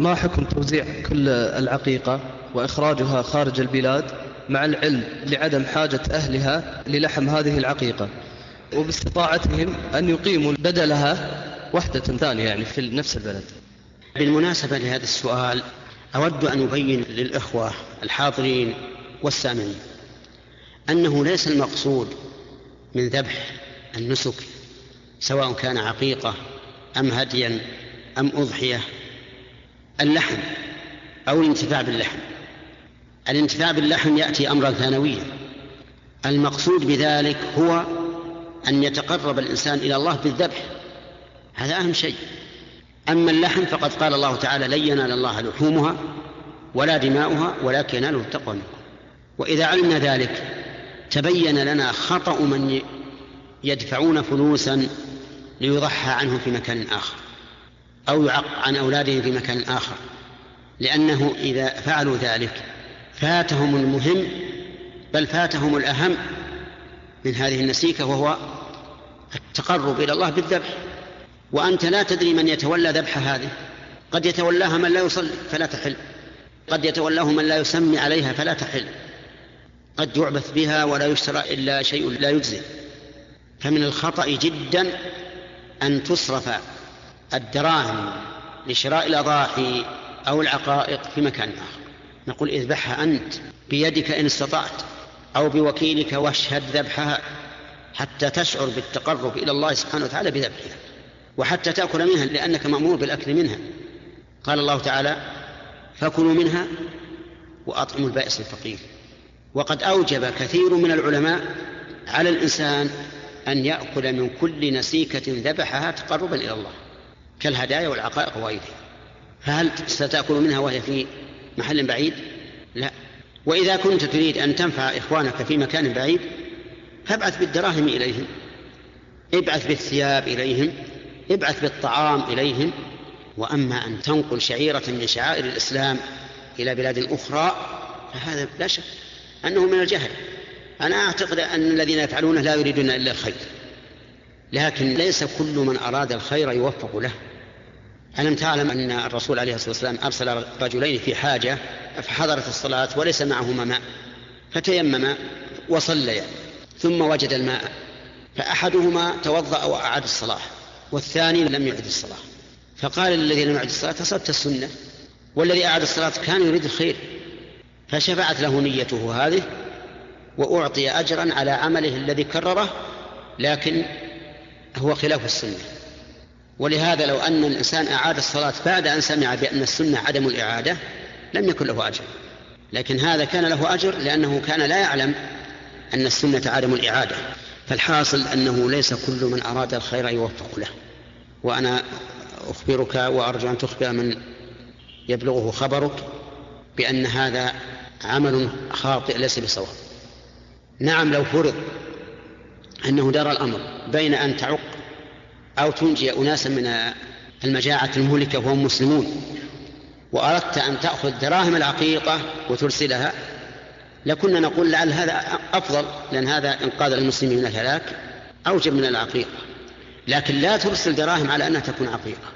ما حكم توزيع كل العقيقة وإخراجها خارج البلاد مع العلم لعدم حاجة أهلها للحم هذه العقيقة وباستطاعتهم أن يقيموا بدلها وحدة ثانية يعني في نفس البلد؟ بالمناسبة لهذا السؤال أود أن أبين للإخوة الحاضرين والسامعين أنه ليس المقصود من ذبح النسك سواء كان عقيقة أم هديا أم أضحية اللحم أو الانتفاع باللحم. الانتفاع باللحم يأتي أمرا ثانويا. المقصود بذلك هو أن يتقرب الإنسان إلى الله بالذبح. هذا أهم شيء. أما اللحم فقد قال الله تعالى لن ينال الله لحومها ولا دماؤها ولكن يناله التقوى منكم. وإذا علمنا ذلك تبين لنا خطأ من يدفعون فلوسا ليضحى عنه في مكان آخر. أو يعق عن أولادهم في مكان آخر. لأنه إذا فعلوا ذلك فاتهم المهم بل فاتهم الأهم من هذه النسيكة وهو التقرب إلى الله بالذبح. وأنت لا تدري من يتولى ذبح هذه. قد يتولاها من لا يصلي فلا تحل. قد يتولاه من لا يسمي عليها فلا تحل. قد يعبث بها ولا يشترى إلا شيء لا يجزي. فمن الخطأ جدا أن تصرف الدراهم لشراء الأضاحي أو العقائق في مكان آخر. نقول اذبحها أنت بيدك إن استطعت أو بوكيلك واشهد ذبحها حتى تشعر بالتقرب إلى الله سبحانه وتعالى بذبحها وحتى تأكل منها لأنك مأمور بالأكل منها. قال الله تعالى فكلوا منها وأطعموا البائس الفقير. وقد أوجب كثير من العلماء على الإنسان أن يأكل من كل نسيكة ذبحها تقربا إلى الله. كالهدايا والعقائق وغيرها. فهل ستأكل منها وهي في محل بعيد؟ لا. وإذا كنت تريد أن تنفع إخوانك في مكان بعيد فابعث بالدراهم إليهم. ابعث بالثياب إليهم. ابعث بالطعام إليهم. وأما أن تنقل شعيرة من شعائر الإسلام إلى بلاد أخرى فهذا لا شك أنه من الجهل. أنا أعتقد أن الذين يفعلونه لا يريدون إلا الخير. لكن ليس كل من أراد الخير يوفق له. ألم تعلم أن الرسول عليه الصلاة والسلام أرسل رجلين في حاجة فحضرت الصلاة وليس معهما ماء فتيمما وصليا ثم وجد الماء فأحدهما توضأ وأعاد الصلاة والثاني لم يعد الصلاة. فقال للذي لم يعد الصلاة أصبت السنة والذي أعاد الصلاة كان يريد الخير. فشفعت له نيته هذه وأعطي أجرا على عمله الذي كرره لكن هو خلاف السنة. ولهذا لو أن الإنسان أعاد الصلاة بعد أن سمع بأن السنة عدم الإعادة لم يكن له أجر. لكن هذا كان له أجر لأنه كان لا يعلم أن السنة عدم الإعادة. فالحاصل أنه ليس كل من أراد الخير يوفق له. وأنا أخبرك وأرجو أن تخبر من يبلغه خبرك بأن هذا عمل خاطئ ليس بصواب. نعم لو فرض أنه دار الأمر بين أن تعق أو تنجي أناسا من المجاعة المهلكة وهم مسلمون وأردت أن تأخذ دراهم العقيقة وترسلها. لكنا نقول لعل هذا أفضل لأن هذا إنقاذ المسلمين من الهلاك أوجب من العقيقة. لكن لا ترسل دراهم على أنها تكون عقيقة.